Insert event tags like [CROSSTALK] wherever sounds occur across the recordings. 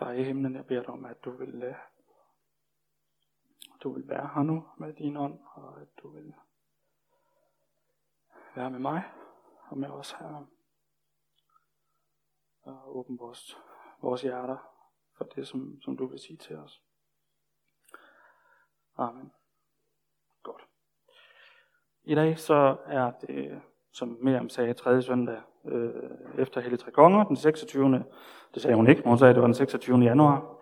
Far i himlen, jeg beder dig om, at du vil, øh, du vil være her nu med din ånd, og at du vil være med mig og med os her. Og åbne vores, vores hjerter for det, som, som du vil sige til os. Amen. Godt. I dag så er det, som Miriam sagde, tredje søndag øh, efter Hellig Tre Konger, den 26. Det sagde hun ikke, men hun sagde, at det var den 26. januar.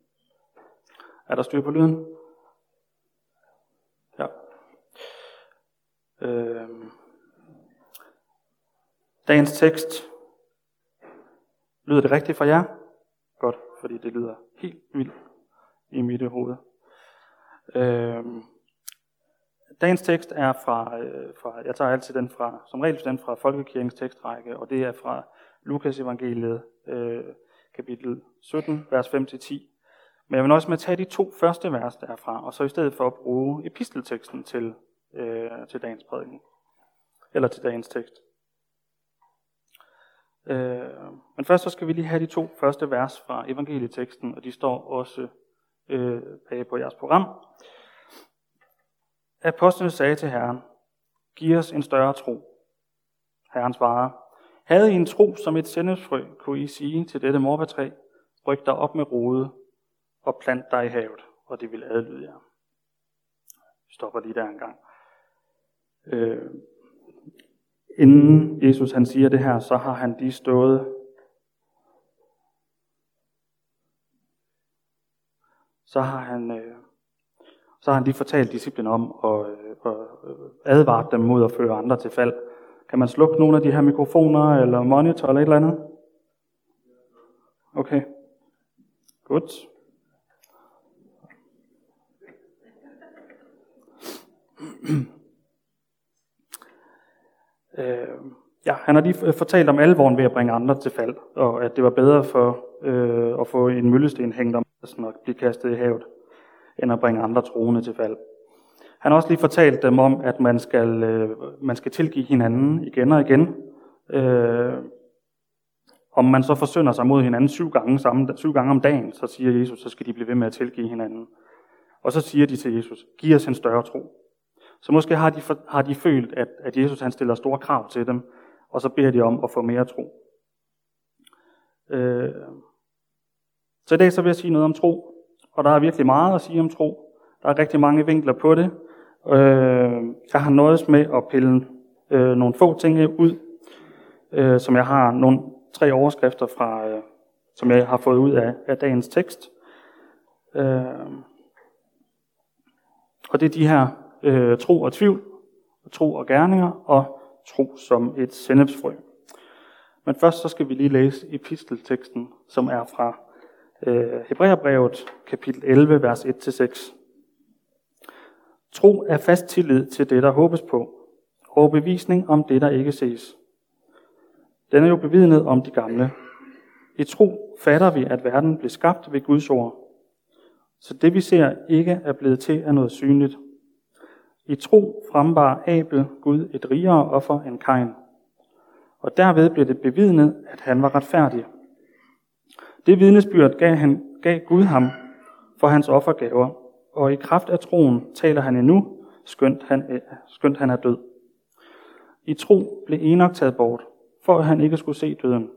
[CLEARS THROAT] er der styr på lyden? Ja. Øh, dagens tekst. Lyder det rigtigt for jer? Godt, fordi det lyder helt vildt i mit hoved. Øh, dagens tekst er fra, øh, fra, jeg tager altid den fra, som regel den fra Folkekirkens tekstrække, og det er fra Lukas evangeliet, øh, kapitel 17, vers 5-10. Men jeg vil også med at tage de to første vers derfra, og så i stedet for at bruge epistelteksten til, øh, til dagens prædiken, eller til dagens tekst. Øh, men først så skal vi lige have de to første vers fra evangelieteksten, og de står også øh, bag på jeres program. Apostlene sagde til Herren, giv os en større tro. Herren svarede, havde I en tro som et sennepsfrø, kunne I sige til dette morbærtræ, ryk dig op med rode og plant dig i havet, og det vil adlyde jer. Vi stopper lige der en gang. Øh, inden Jesus han siger det her, så har han lige stået så har han øh, så har han lige fortalt disciplinen om og, og øh, øh, advaret dem mod at føre andre til fald. Kan man slukke nogle af de her mikrofoner eller monitor eller et eller andet? Okay. Godt. [CLEARS THROAT] øh, ja, han har lige fortalt om alvoren ved at bringe andre til fald, og at det var bedre for øh, at få en møllesten hængt om og blive kastet i havet, end at bringe andre troende til fald. Han har også lige fortalt dem om, at man skal, øh, man skal tilgive hinanden igen og igen. Øh, om man så forsynder sig mod hinanden syv gange, samme, syv gange om dagen, så siger Jesus, så skal de blive ved med at tilgive hinanden. Og så siger de til Jesus, giv os en større tro. Så måske har de, har de følt, at, at Jesus han stiller store krav til dem, og så beder de om at få mere tro. Øh, så i dag så vil jeg sige noget om tro, og der er virkelig meget at sige om tro. Der er rigtig mange vinkler på det. Øh, jeg har nøjes med at pille øh, nogle få ting ud, øh, som jeg har nogle tre overskrifter fra, øh, som jeg har fået ud af, af dagens tekst. Øh, og det er de her øh, tro og tvivl, tro og gerninger og tro som et sennepsfrø. Men først så skal vi lige læse epistelteksten, som er fra øh, Hebræerbrevet kapitel 11, vers 1-6. Tro er fast tillid til det, der håbes på, og bevisning om det, der ikke ses. Den er jo bevidnet om de gamle. I tro fatter vi, at verden blev skabt ved Guds ord. Så det vi ser ikke er blevet til af noget synligt. I tro frembar Abel Gud et rigere offer end Kain. Og derved blev det bevidnet, at han var retfærdig. Det vidnesbyrd gav, han, gav Gud ham for hans offergaver, og i kraft af troen taler han endnu, skønt han, øh, skønt han er død. I tro blev Enoch taget bort, for at han ikke skulle se døden,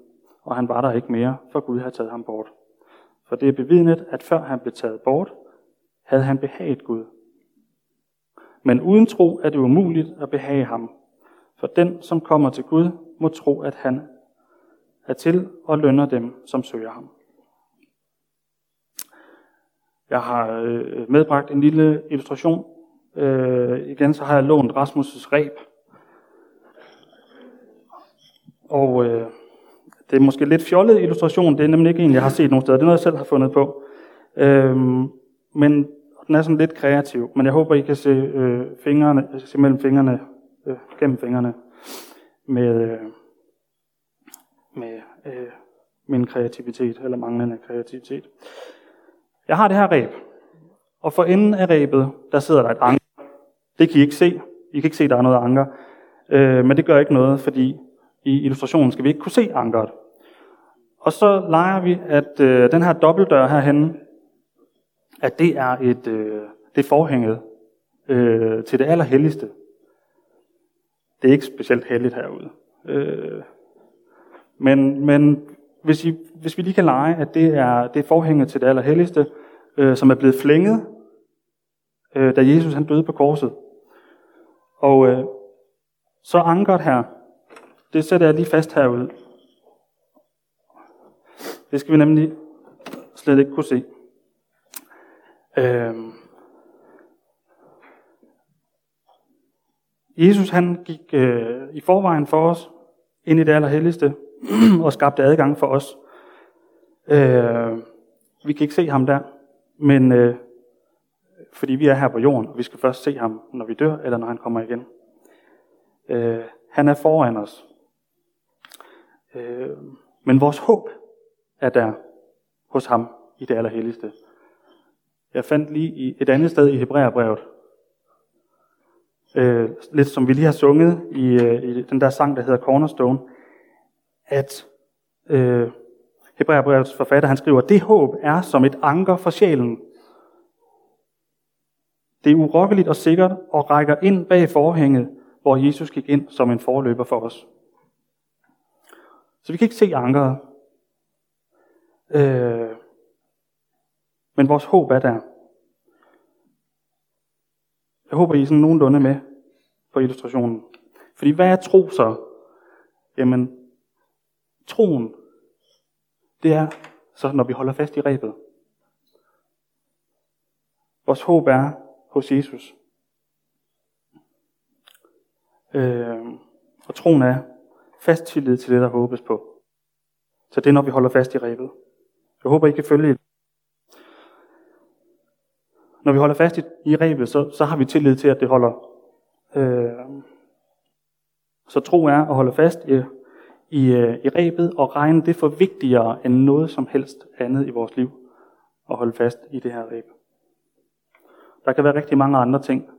og han var der ikke mere, for Gud havde taget ham bort. For det er bevidnet, at før han blev taget bort, havde han behaget Gud. Men uden tro er det umuligt at behage ham, for den, som kommer til Gud, må tro, at han er til og lønner dem, som søger ham. Jeg har øh, medbragt en lille illustration. Øh, igen så har jeg lånt Rasmus' reb. Og øh, det er måske lidt fjollet illustration. Det er nemlig ikke en, jeg har set nogen steder. Det er noget, jeg selv har fundet på. Øh, men den er sådan lidt kreativ. Men jeg håber, I kan se, øh, fingrene, se mellem fingrene, øh, gennem fingrene med, øh, med øh, min kreativitet, eller manglende kreativitet. Jeg har det her ræb, og for enden af ræbet, der sidder der et anker. Det kan I ikke se. I kan ikke se, at der er noget anker. Øh, men det gør ikke noget, fordi i illustrationen skal vi ikke kunne se ankeret. Og så leger vi, at øh, den her dobbeltdør herhenne, at det er et øh, det er forhænget øh, til det allerhelligste. Det er ikke specielt helligt herude. Øh, men men hvis, I, hvis vi lige kan lege, at det er, det er forhænget til det allerhelligste, øh, som er blevet flænget, øh, da Jesus han døde på korset. Og øh, så ankeret her, det sætter jeg lige fast herude. Det skal vi nemlig slet ikke kunne se. Øh, Jesus han gik øh, i forvejen for os ind i det allerhelligste [CLEARS THROAT] og skabte adgang for os. Øh, vi kan ikke se ham der, men øh, fordi vi er her på jorden, og vi skal først se ham, når vi dør, eller når han kommer igen. Øh, han er foran os. Øh, men vores håb er der hos ham i det allerhelligste. Jeg fandt lige i et andet sted i Hebræerbrevet, øh, lidt som vi lige har sunget i, øh, i den der sang, der hedder Cornerstone, at øh, Hebræerbrevets forfatter han skriver, det håb er som et anker for sjælen. Det er urokkeligt og sikkert og rækker ind bag forhænget, hvor Jesus gik ind som en forløber for os. Så vi kan ikke se ankeret. Øh, men vores håb er der. Jeg håber, I er sådan nogenlunde med på illustrationen. Fordi hvad er tro så? Jamen, troen, det er så, når vi holder fast i rebet. Vores håb er hos Jesus. Øh, og troen er fast tillid til det, der håbes på. Så det er, når vi holder fast i rebet. Jeg håber, I kan følge det. Når vi holder fast i, i rebet, så, så har vi tillid til, at det holder. Øh, så tro er at holde fast i, i, øh, i rebet og regne det for vigtigere end noget som helst andet i vores liv. At holde fast i det her reb. Der kan være rigtig mange andre ting,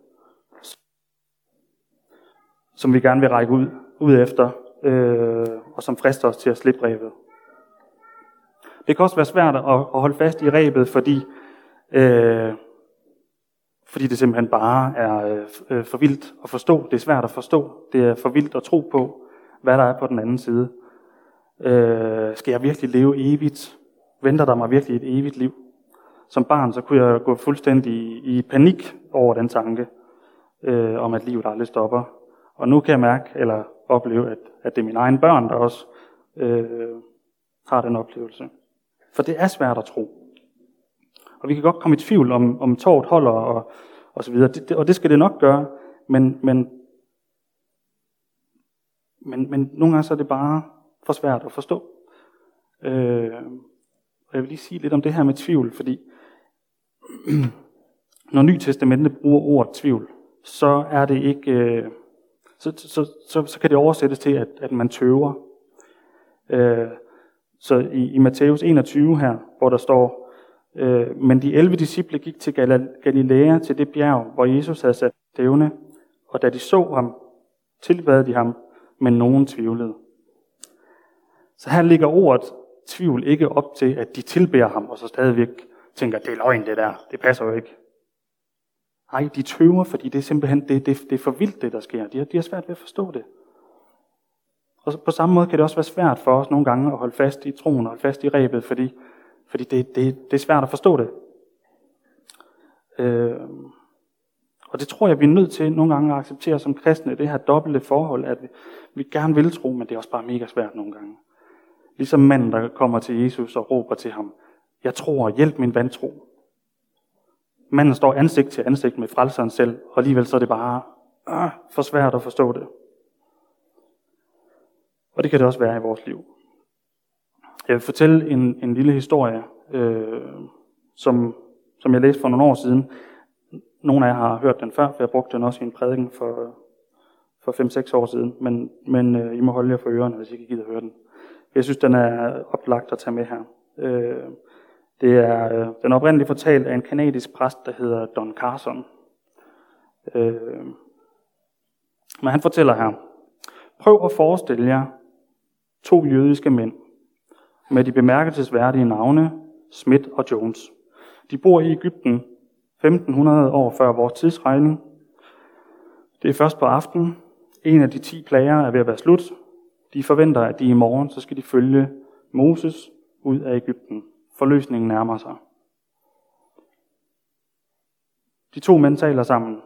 som vi gerne vil række ud, ud efter, øh, og som frister os til at slippe rebet. Det kan også være svært at, at holde fast i rebet, fordi, øh, fordi det simpelthen bare er øh, øh for vildt at forstå. Det er svært at forstå. Det er for vildt at tro på, hvad der er på den anden side. Øh, skal jeg virkelig leve evigt? Venter der mig virkelig et evigt liv? Som barn så kunne jeg gå fuldstændig i, i panik over den tanke, øh, om at livet aldrig stopper. Og nu kan jeg mærke, eller opleve, at, at det er mine egne børn, der også øh, har den oplevelse. For det er svært at tro. Og vi kan godt komme i tvivl om, om tåret holder og, og så videre. Det, det, og det skal det nok gøre. Men, men, men, men nogle gange så er det bare for svært at forstå. Øh, og jeg vil lige sige lidt om det her med tvivl, fordi [CLEARS THROAT] når Nytestamentet bruger ordet tvivl, så er det ikke, øh, så, så, så, så kan det oversættes til, at, at man tøver. Øh, så i, i Matthæus 21 her, hvor der står, øh, men de 11 disciple gik til Galilea, til det bjerg, hvor Jesus havde sat stævne, og da de så ham, tilbad de ham, men nogen tvivlede. Så her ligger ordet tvivl ikke op til, at de tilbærer ham, og så stadigvæk tænker, det er løgn det der, det passer jo ikke. Nej, de tøver, fordi det er simpelthen det, det, det er for vildt, det der sker. De har, de har svært ved at forstå det. Og på samme måde kan det også være svært for os nogle gange at holde fast i troen og holde fast i rebet, fordi, fordi det, det, det er svært at forstå det. Øh, og det tror jeg, vi er nødt til nogle gange at acceptere som kristne, det her dobbelte forhold, at vi, gerne vil tro, men det er også bare mega svært nogle gange. Ligesom manden, der kommer til Jesus og råber til ham, jeg tror, hjælp min vantro. Manden står ansigt til ansigt med frelseren selv, og alligevel så er det bare øh, for svært at forstå det. Og det kan det også være i vores liv. Jeg vil fortælle en, en lille historie, øh, som, som jeg læste for nogle år siden. Nogle af jer har hørt den før, for jeg brugte den også i en prædiken for, for 5-6 år siden. Men, men øh, I må holde jer for ørerne, hvis I ikke gider høre den. Jeg synes, den er oplagt at tage med her. Øh, det er øh, den oprindelige fortalt af en kanadisk præst, der hedder Don Carson. Øh, men han fortæller her, prøv at forestille jer to jødiske mænd, med de bemærkelsesværdige navne Smith og Jones. De bor i Ægypten 1500 år før vores tidsregning. Det er først på aftenen. En af de ti plager er ved at være slut. De forventer, at de i morgen så skal de følge Moses ud af Ægypten. Forløsningen nærmer sig. De to mænd taler sammen.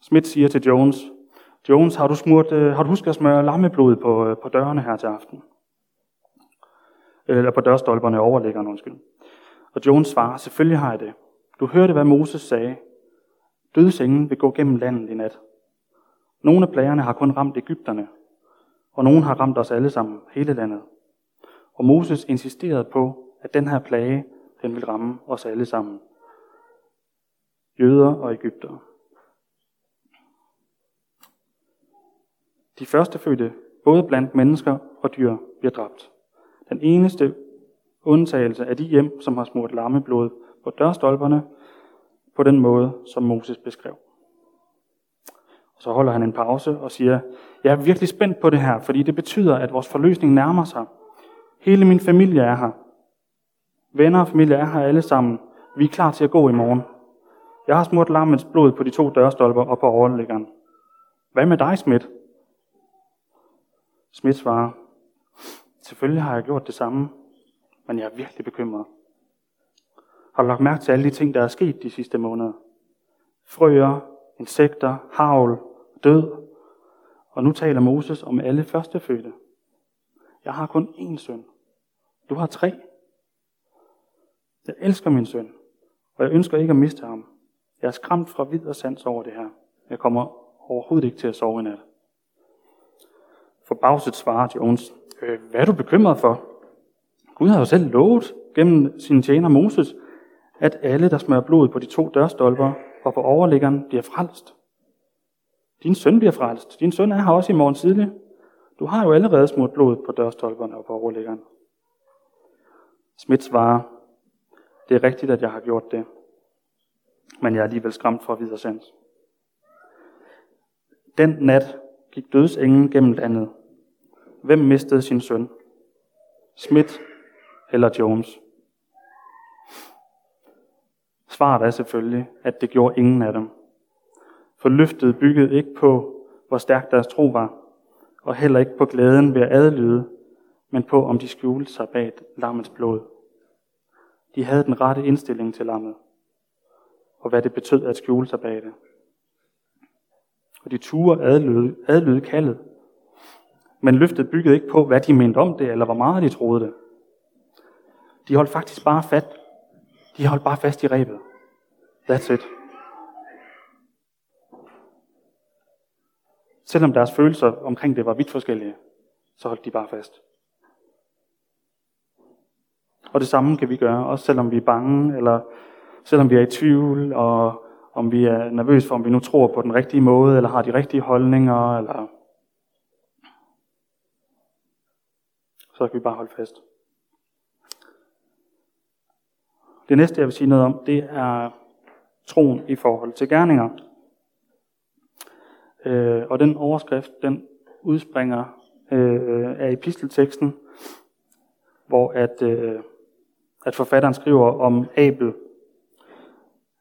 Smith siger til Jones, Jones, har du, smurt, øh, har du husket at smøre lammeblod på, øh, på dørene her til aften? Eller på dørstolperne overliggeren, undskyld. Og Jones svarer, selvfølgelig har jeg det. Du hørte, hvad Moses sagde. Dødsenglen vil gå gennem landet i nat. Nogle af plagerne har kun ramt Ægypterne, og nogle har ramt os alle sammen, hele landet. Og Moses insisterede på, at den her plage, den vil ramme os alle sammen. Jøder og Ægyptere. De første fødte, både blandt mennesker og dyr, bliver dræbt. Den eneste undtagelse er de hjem, som har smurt lammeblod på dørstolperne, på den måde, som Moses beskrev. Og så holder han en pause og siger, jeg er virkelig spændt på det her, fordi det betyder, at vores forløsning nærmer sig. Hele min familie er her. Venner og familie er her alle sammen. Vi er klar til at gå i morgen. Jeg har smurt lammets blod på de to dørstolper og på overlæggeren. Hvad med dig, Smidt? Smidt svarer, selvfølgelig har jeg gjort det samme, men jeg er virkelig bekymret. Har du lagt mærke til alle de ting, der er sket de sidste måneder? Frøer, insekter, havl, død. Og nu taler Moses om alle førstefødte. Jeg har kun én søn. Du har tre. Jeg elsker min søn, og jeg ønsker ikke at miste ham. Jeg er skræmt fra vid og sans over det her. Jeg kommer overhovedet ikke til at sove i nat. Forbavset svarer Jones, øh, hvad er du bekymret for? Gud har jo selv lovet gennem sin tjener Moses, at alle, der smører blod på de to dørstolper og på overliggeren, bliver frelst. Din søn bliver frelst. Din søn er her også i morgen tidlig. Du har jo allerede smurt blod på dørstolperne og på overliggeren. Smith svarer, det er rigtigt, at jeg har gjort det, men jeg er alligevel skræmt for videre sans. Den nat gik dødsenglen gennem landet. Hvem mistede sin søn? Smith eller Jones? Svaret er selvfølgelig, at det gjorde ingen af dem. For løftet byggede ikke på, hvor stærk deres tro var, og heller ikke på glæden ved at adlyde, men på, om de skjulte sig bag lammets blod. De havde den rette indstilling til lammet, og hvad det betød at skjule sig bag det. Og de turde adlyde, adlyde kaldet, men løftet byggede ikke på, hvad de mente om det, eller hvor meget de troede det. De holdt faktisk bare fat. De holdt bare fast i rebet. That's it. Selvom deres følelser omkring det var vidt forskellige, så holdt de bare fast. Og det samme kan vi gøre, også selvom vi er bange, eller selvom vi er i tvivl, og om vi er nervøse for, om vi nu tror på den rigtige måde, eller har de rigtige holdninger, eller så kan vi bare holde fast. Det næste, jeg vil sige noget om, det er troen i forhold til gerninger. Øh, og den overskrift, den udspringer øh, af epistelteksten, hvor at, øh, at forfatteren skriver om Abel,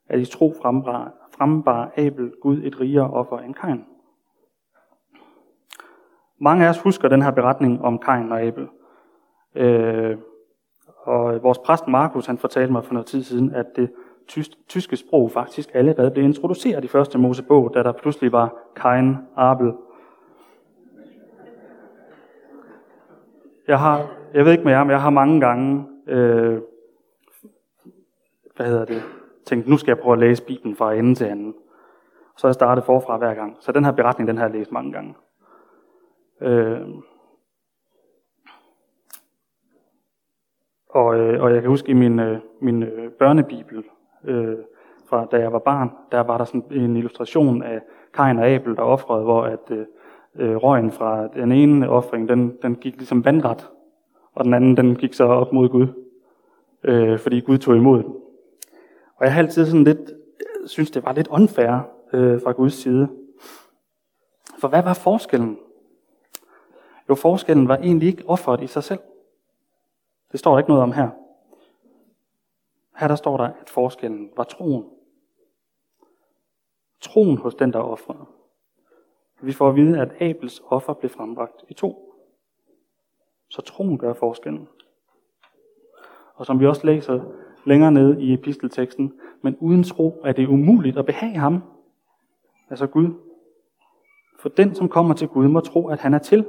at i tro frembar, frembar Abel Gud et rigere offer end Kain. Mange af os husker den her beretning om Kain og Abel. Øh, vores præst Markus, han fortalte mig for noget tid siden, at det tyske sprog faktisk allerede blev introduceret i første Mosebog, da der pludselig var Kain, Abel. Jeg har, jeg ved ikke med jer, men jeg har mange gange, øh, hvad hedder det, tænkt, nu skal jeg prøve at læse Bibelen fra ende til anden. Så jeg startet forfra hver gang. Så den her beretning, den har jeg læst mange gange. Øh, og, øh, og jeg kan huske i min, øh, min øh, børnebibel, øh, fra da jeg var barn, der var der sådan en illustration af Kain og Abel, der offrede, hvor at øh, øh, røgen fra den ene offring, den, den gik ligesom vandret, og den anden, den gik så op mod Gud, øh, fordi Gud tog imod den. Og jeg har altid sådan lidt, synes det var lidt unfair øh, fra Guds side. For hvad var forskellen? Jo, forskellen var egentlig ikke offeret i sig selv. Det står der ikke noget om her. Her der står der, at forskellen var troen. Troen hos den, der offrede. Vi får at vide, at Abels offer blev frembragt i to. Så troen gør forskellen. Og som vi også læser længere nede i epistelteksten, men uden tro er det umuligt at behage ham, altså Gud. For den, som kommer til Gud, må tro, at han er til,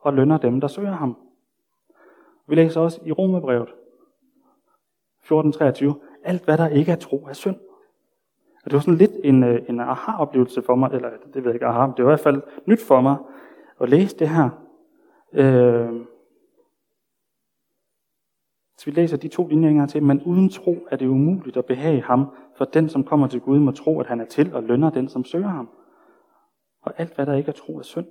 og lønner dem, der søger ham. Vi læser også i Romerbrevet 14.23, alt hvad der ikke er tro er synd. Og det var sådan lidt en, øh, en aha-oplevelse for mig, eller det ved jeg ikke, aha, det var i hvert fald nyt for mig at læse det her. Øh, så vi læser de to linjer engang til, men uden tro er det umuligt at behage ham, for den, som kommer til Gud, må tro, at han er til og lønner den, som søger ham. Og alt, hvad der ikke er tro, er synd.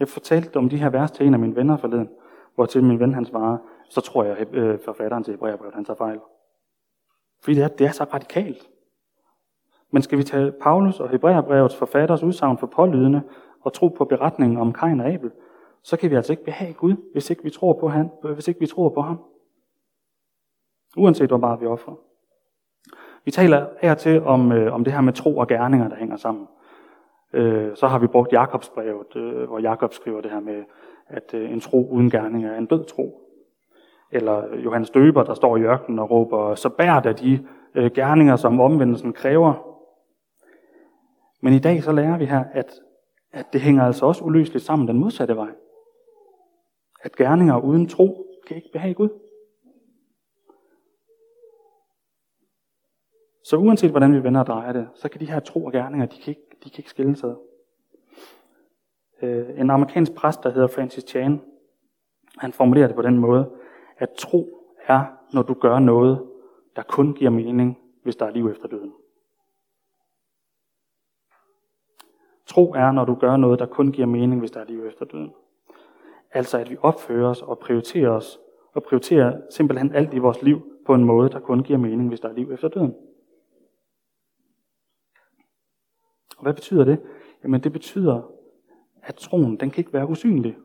Jeg fortalte om de her vers til en af mine venner forleden, hvor til min ven han svarer, så tror jeg, øh, forfatteren til Hebræerbrevet, han tager fejl. Fordi det er, det er så radikalt. Men skal vi tage Paulus og Hebræerbrevets forfatters udsagn for pålydende og tro på beretningen om Kain og Abel, så kan vi altså ikke behage Gud, hvis ikke vi tror på, han, øh, hvis ikke vi tror på ham. Uanset hvor meget vi offrer. Vi taler her til om, øh, om det her med tro og gerninger, der hænger sammen. Øh, så har vi brugt Jakobsbrevet, øh, hvor Jakob skriver det her med, at øh, en tro uden gerninger er en død tro. Eller Johannes Døber, der står i ørkenen og råber, så bær da de øh, gerninger, som omvendelsen kræver. Men i dag så lærer vi her, at, at det hænger altså også uløseligt sammen den modsatte vej. At gerninger uden tro kan ikke behage Gud. Så uanset hvordan vi vender og drejer det, så kan de her tro og gerninger, de kan ikke, de kan ikke skille sig. Øh, en amerikansk præst, der hedder Francis Chan, han formulerer det på den måde, at tro er, når du gør noget, der kun giver mening, hvis der er liv efter døden. Tro er, når du gør noget, der kun giver mening, hvis der er liv efter døden. Altså at vi opfører os og prioriterer os, og prioriterer simpelthen alt i vores liv på en måde, der kun giver mening, hvis der er liv efter døden. Og hvad betyder det? Jamen det betyder, at troen, den kan ikke være usynlig.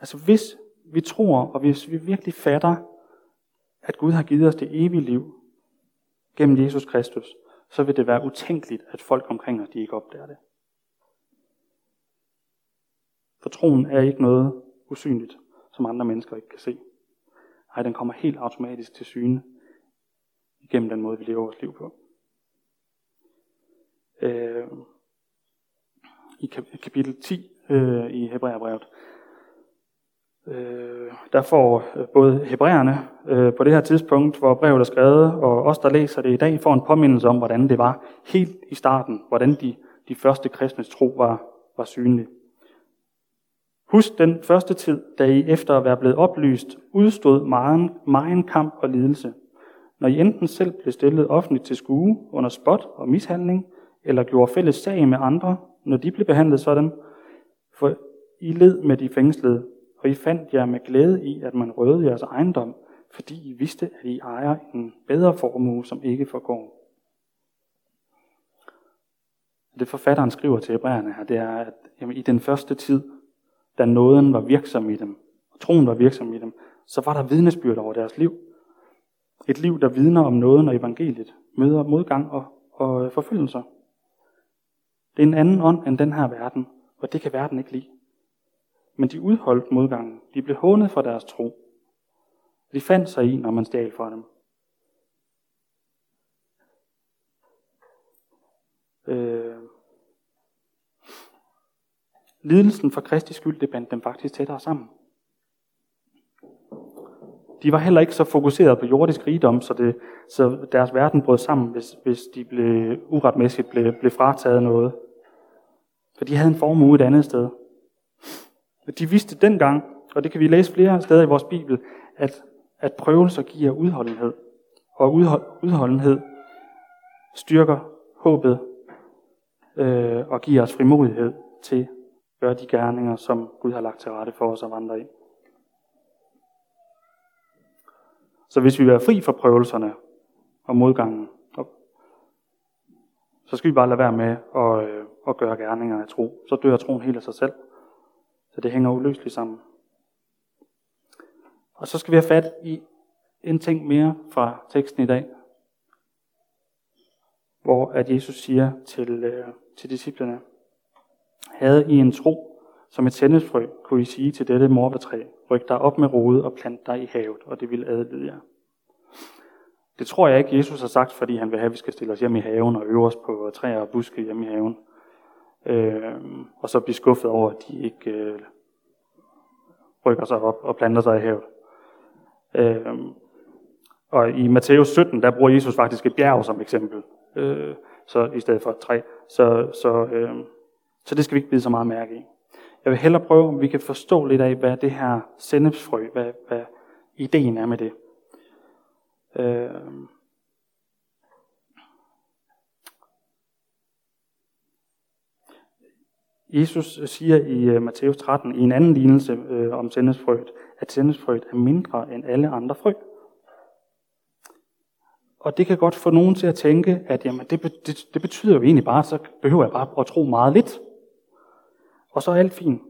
Altså hvis vi tror, og hvis vi virkelig fatter, at Gud har givet os det evige liv gennem Jesus Kristus, så vil det være utænkeligt, at folk omkring os de ikke opdager det. For troen er ikke noget usynligt, som andre mennesker ikke kan se. Nej, den kommer helt automatisk til syne igennem den måde, vi lever vores liv på. Øh, i kapitel 10 øh, i Hebræerbrevet, øh, der får øh, både hebræerne øh, på det her tidspunkt, hvor brevet er skrevet, og os, der læser det i dag, får en påmindelse om, hvordan det var helt i starten, hvordan de, de første kristnes tro var, var synlig. Husk den første tid, da I efter at være blevet oplyst, udstod meget, meget kamp og lidelse. Når I enten selv blev stillet offentligt til skue under spot og mishandling, eller gjorde fælles sag med andre, når de blev behandlet sådan, for I led med de fængslede, og I fandt jer med glæde i, at man røvede jeres ejendom, fordi I vidste, at I ejer en bedre formue, som ikke forgår. Det forfatteren skriver til hebræerne her, det er, at jamen, i den første tid, da nåden var virksom i dem, og troen var virksom i dem, så var der vidnesbyrd over deres liv. Et liv, der vidner om nåden og evangeliet, møder modgang og, og forfølgelser. Det er en anden ånd end den her verden, og det kan verden ikke lide. Men de udholdt modgangen. De blev hånet for deres tro. De fandt sig i, når man stjal fra dem. Øh, lidelsen for Kristi skyld, det bandt dem faktisk tættere sammen. De var heller ikke så fokuseret på jordisk rigdom, så, det, så deres verden brød sammen, hvis, hvis de blev uretmæssigt blev, blev frataget noget. For de havde en formue et andet sted. De vidste dengang, og det kan vi læse flere steder i vores Bibel, at, at prøvelser giver udholdenhed. Og udholdenhed styrker håbet øh, og giver os frimodighed til at gøre de gerninger, som Gud har lagt til rette for os at vandre i. Så hvis vi vil være fri for prøvelserne og modgangen, så skal vi bare lade være med at, øh, at gøre gerninger af tro. Så dør troen helt af sig selv. Så det hænger uløseligt sammen. Og så skal vi have fat i en ting mere fra teksten i dag, hvor at Jesus siger til, øh, til disciplerne, havde I en tro som et sendesfrø, kunne I sige til dette morbetræ, ryk dig op med rode og plant dig i havet, og det vil adlyde jer. Det tror jeg ikke, Jesus har sagt, fordi han vil have, at vi skal stille os hjem i haven og øve os på træer og buske hjemme i haven. Øh, og så blive skuffet over, at de ikke øh, rykker sig op og planter sig i havet. Øh, og i Matthæus 17, der bruger Jesus faktisk et bjerg som eksempel, øh, så i stedet for et træ. Så, så, øh, så det skal vi ikke bide så meget mærke i. Jeg vil hellere prøve, om vi kan forstå lidt af, hvad det her sennepsfrø, hvad, hvad ideen er med det. Øh, Jesus siger i øh, Matthæus 13 i en anden lignelse øh, om sendesfrøet, at sendesfrøet er mindre end alle andre frø. Og det kan godt få nogen til at tænke, at jamen, det, det, det betyder jo egentlig bare, så behøver jeg bare at tro meget lidt. Og så er alt fint.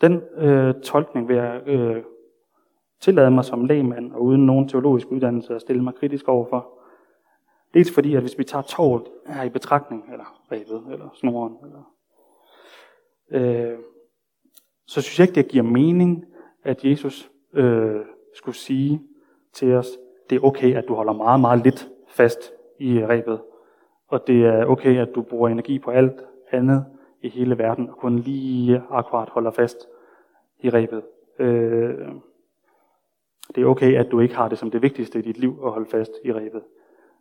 Den øh, tolkning vil jeg øh, tillade mig som lægmand og uden nogen teologisk uddannelse at stille mig kritisk overfor. Dels fordi, at hvis vi tager tåret her i betragtning, eller rebet, eller snoren, eller, øh, så synes jeg ikke, det giver mening, at Jesus øh, skulle sige til os, det er okay, at du holder meget, meget lidt fast i rebet, og det er okay, at du bruger energi på alt andet i hele verden, og kun lige akkurat holder fast i rebet. Øh, det er okay, at du ikke har det som det vigtigste i dit liv at holde fast i rebet.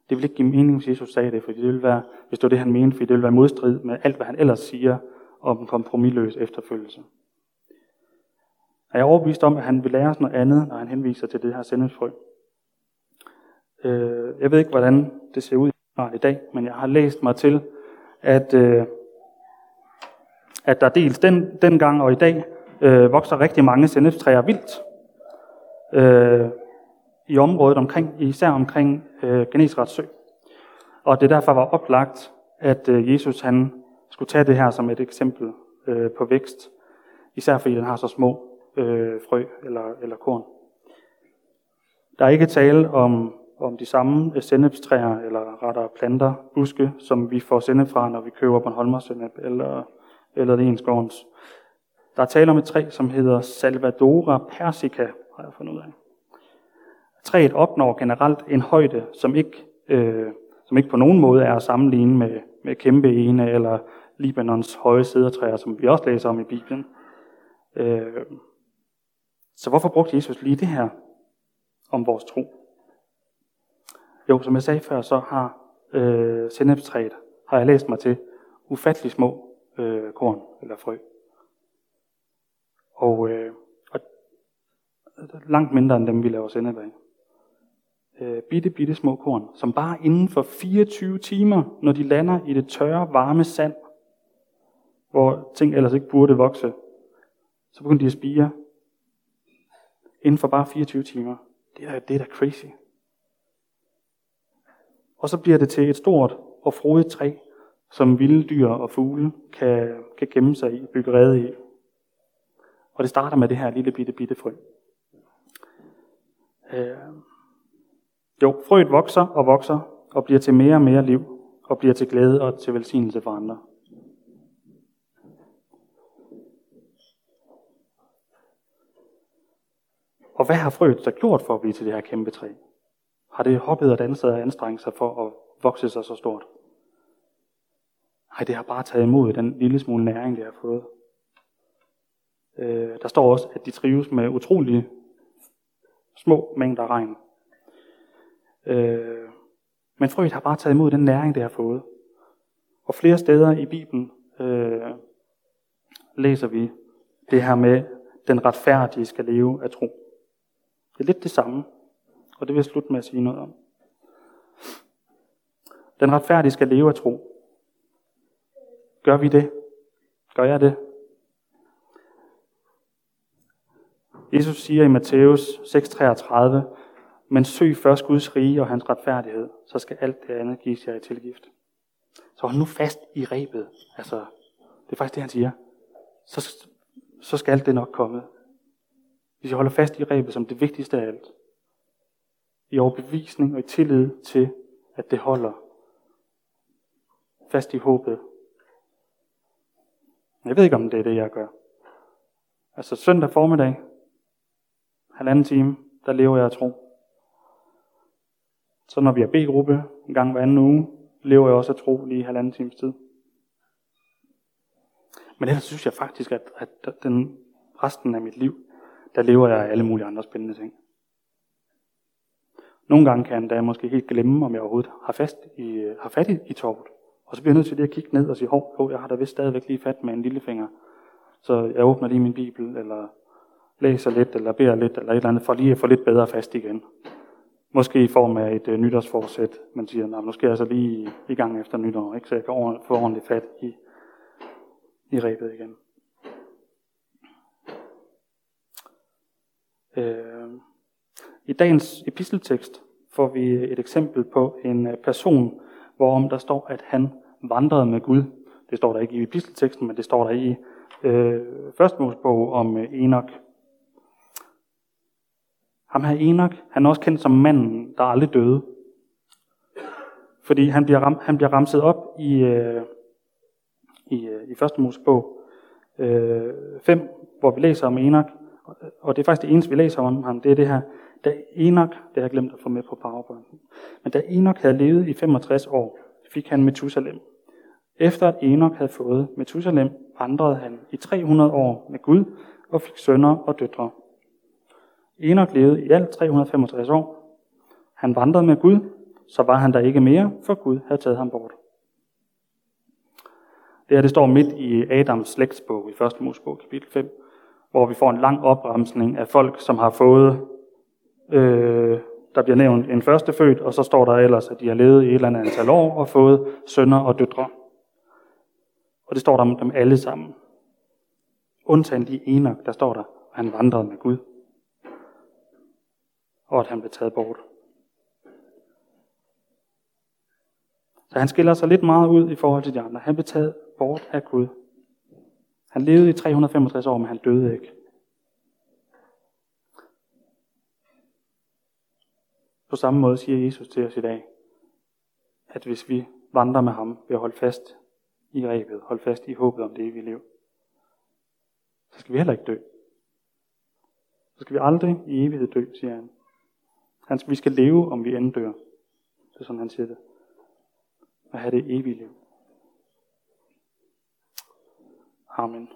Det vil ikke give mening, hvis Jesus sagde det, for det ville være, hvis det var det, han mente, for det ville være modstrid med alt, hvad han ellers siger om kompromilløs efterfølgelse. Er jeg overbevist om, at han vil lære os noget andet, når han henviser til det her sendelsfrø? Øh, jeg ved ikke, hvordan det ser ud i dag, men jeg har læst mig til, at, øh, at der dels den, dengang og i dag øh, vokser rigtig mange sennepstræer vildt øh, i området omkring, især omkring øh, Genesrets sø. Og det derfor var oplagt, at øh, Jesus han skulle tage det her som et eksempel øh, på vækst, især fordi den har så små øh, frø eller, eller korn. Der er ikke tale om, om de samme sennepstræer eller rettere planter, buske, som vi får sennep fra, når vi køber Bornholmersennep eller, eller det skovens. Der er tale om et træ, som hedder Salvadora persica, har jeg fundet ud af. Træet opnår generelt en højde, som ikke, øh, som ikke på nogen måde er at sammenligne med, med kæmpe ene eller Libanons høje sædertræer, som vi også læser om i Bibelen. Øh, så hvorfor brugte Jesus lige det her om vores tro? Jo, som jeg sagde før, så har øh, sennepstræet, har jeg læst mig til, ufattelig små øh, korn eller frø. Og, øh, og langt mindre end dem, vi laver sennep af. Øh, bitte, bitte små korn, som bare inden for 24 timer, når de lander i det tørre, varme sand, hvor ting ellers ikke burde vokse, så begynder de at spire inden for bare 24 timer. Det er, det er da crazy. Og så bliver det til et stort og frodigt træ, som vilde dyr og fugle kan, kan gemme sig i, bygge rede i. Og det starter med det her lille bitte bitte frø. Øh, jo, frøet vokser og vokser og bliver til mere og mere liv og bliver til glæde og til velsignelse for andre. Og hvad har frøet så gjort for at blive til det her kæmpe træ? Har det hoppet og danset og anstrengt sig for at vokse sig så stort? Nej, det har bare taget imod den lille smule næring, det har fået. Øh, der står også, at de trives med utrolige små mængder regn. Øh, men frøet har bare taget imod den næring, det har fået. Og flere steder i Bibelen øh, læser vi det her med, den retfærdige skal leve af tro. Det er lidt det samme, og det vil jeg slutte med at sige noget om. Den retfærdige skal leve af tro. Gør vi det? Gør jeg det? Jesus siger i Matthæus 6:33, men søg først Guds rige og hans retfærdighed, så skal alt det andet gives jer i tilgift. Så hold nu fast i rebet. Altså, det er faktisk det, han siger. Så, så skal alt det nok komme. Hvis jeg holder fast i rebet som det vigtigste af alt. I overbevisning og i tillid til, at det holder. Fast i håbet. Jeg ved ikke, om det er det, jeg gør. Altså søndag formiddag, halvanden time, der lever jeg af tro. Så når vi er B-gruppe en gang hver anden uge, lever jeg også af tro lige halvanden times tid. Men ellers synes jeg faktisk, at, at den resten af mit liv, der lever jeg af alle mulige andre spændende ting. Nogle gange kan jeg måske helt glemme, om jeg overhovedet har, fast i, har fat i, i torvet. Og så bliver jeg nødt til lige at kigge ned og sige, hov, hov jeg har da vist stadigvæk lige fat med en lillefinger. Så jeg åbner lige min bibel, eller læser lidt, eller beder lidt, eller et eller andet, for lige at få lidt bedre fast igen. Måske i form af et øh, nytårsforsæt. Man siger, nej, nu skal jeg så lige i, gang efter nytår, ikke? så jeg kan få ordentligt fat i, i rebet igen. Øh, I dagens episteltekst får vi et eksempel på en øh, person, hvorom der står, at han vandrede med Gud. Det står der ikke i epistelteksten, men det står der i øh, første Mosebog om øh, Enoch. Ham her Enoch, han er også kendt som manden, der aldrig døde. Fordi han bliver, ram, han bliver ramset op i, øh, i, øh, i første Mosebog øh, 5, hvor vi læser om Enoch. Og det er faktisk det eneste, vi læser om ham, det er det her. Da Enoch, det har jeg glemt at få med på PowerPoint, men da Enoch havde levet i 65 år, fik han Methusalem. Efter at Enoch havde fået Methusalem, vandrede han i 300 år med Gud og fik sønner og døtre. Enoch levede i alt 365 år. Han vandrede med Gud, så var han der ikke mere, for Gud havde taget ham bort. Det her det står midt i Adams slægtsbog i 1. Mosebog kapitel 5, hvor vi får en lang opremsning af folk, som har fået, øh, der bliver nævnt en førstefødt, og så står der ellers, at de har levet i et eller andet antal år og fået sønner og døtre. Og det står der om dem alle sammen. Undtagen de Enoch, der står der, at han vandrede med Gud. Og at han blev taget bort. Så han skiller sig lidt meget ud i forhold til de andre. Han blev taget bort af Gud. Han levede i 365 år, men han døde ikke. På samme måde siger Jesus til os i dag, at hvis vi vandrer med ham ved at holde fast i rebet, holde fast i håbet om det evige liv, så skal vi heller ikke dø. Så skal vi aldrig i evighed dø, siger han han vi skal leve, om vi end dør. Det er sådan, han siger det. Og have det evige liv. Amen.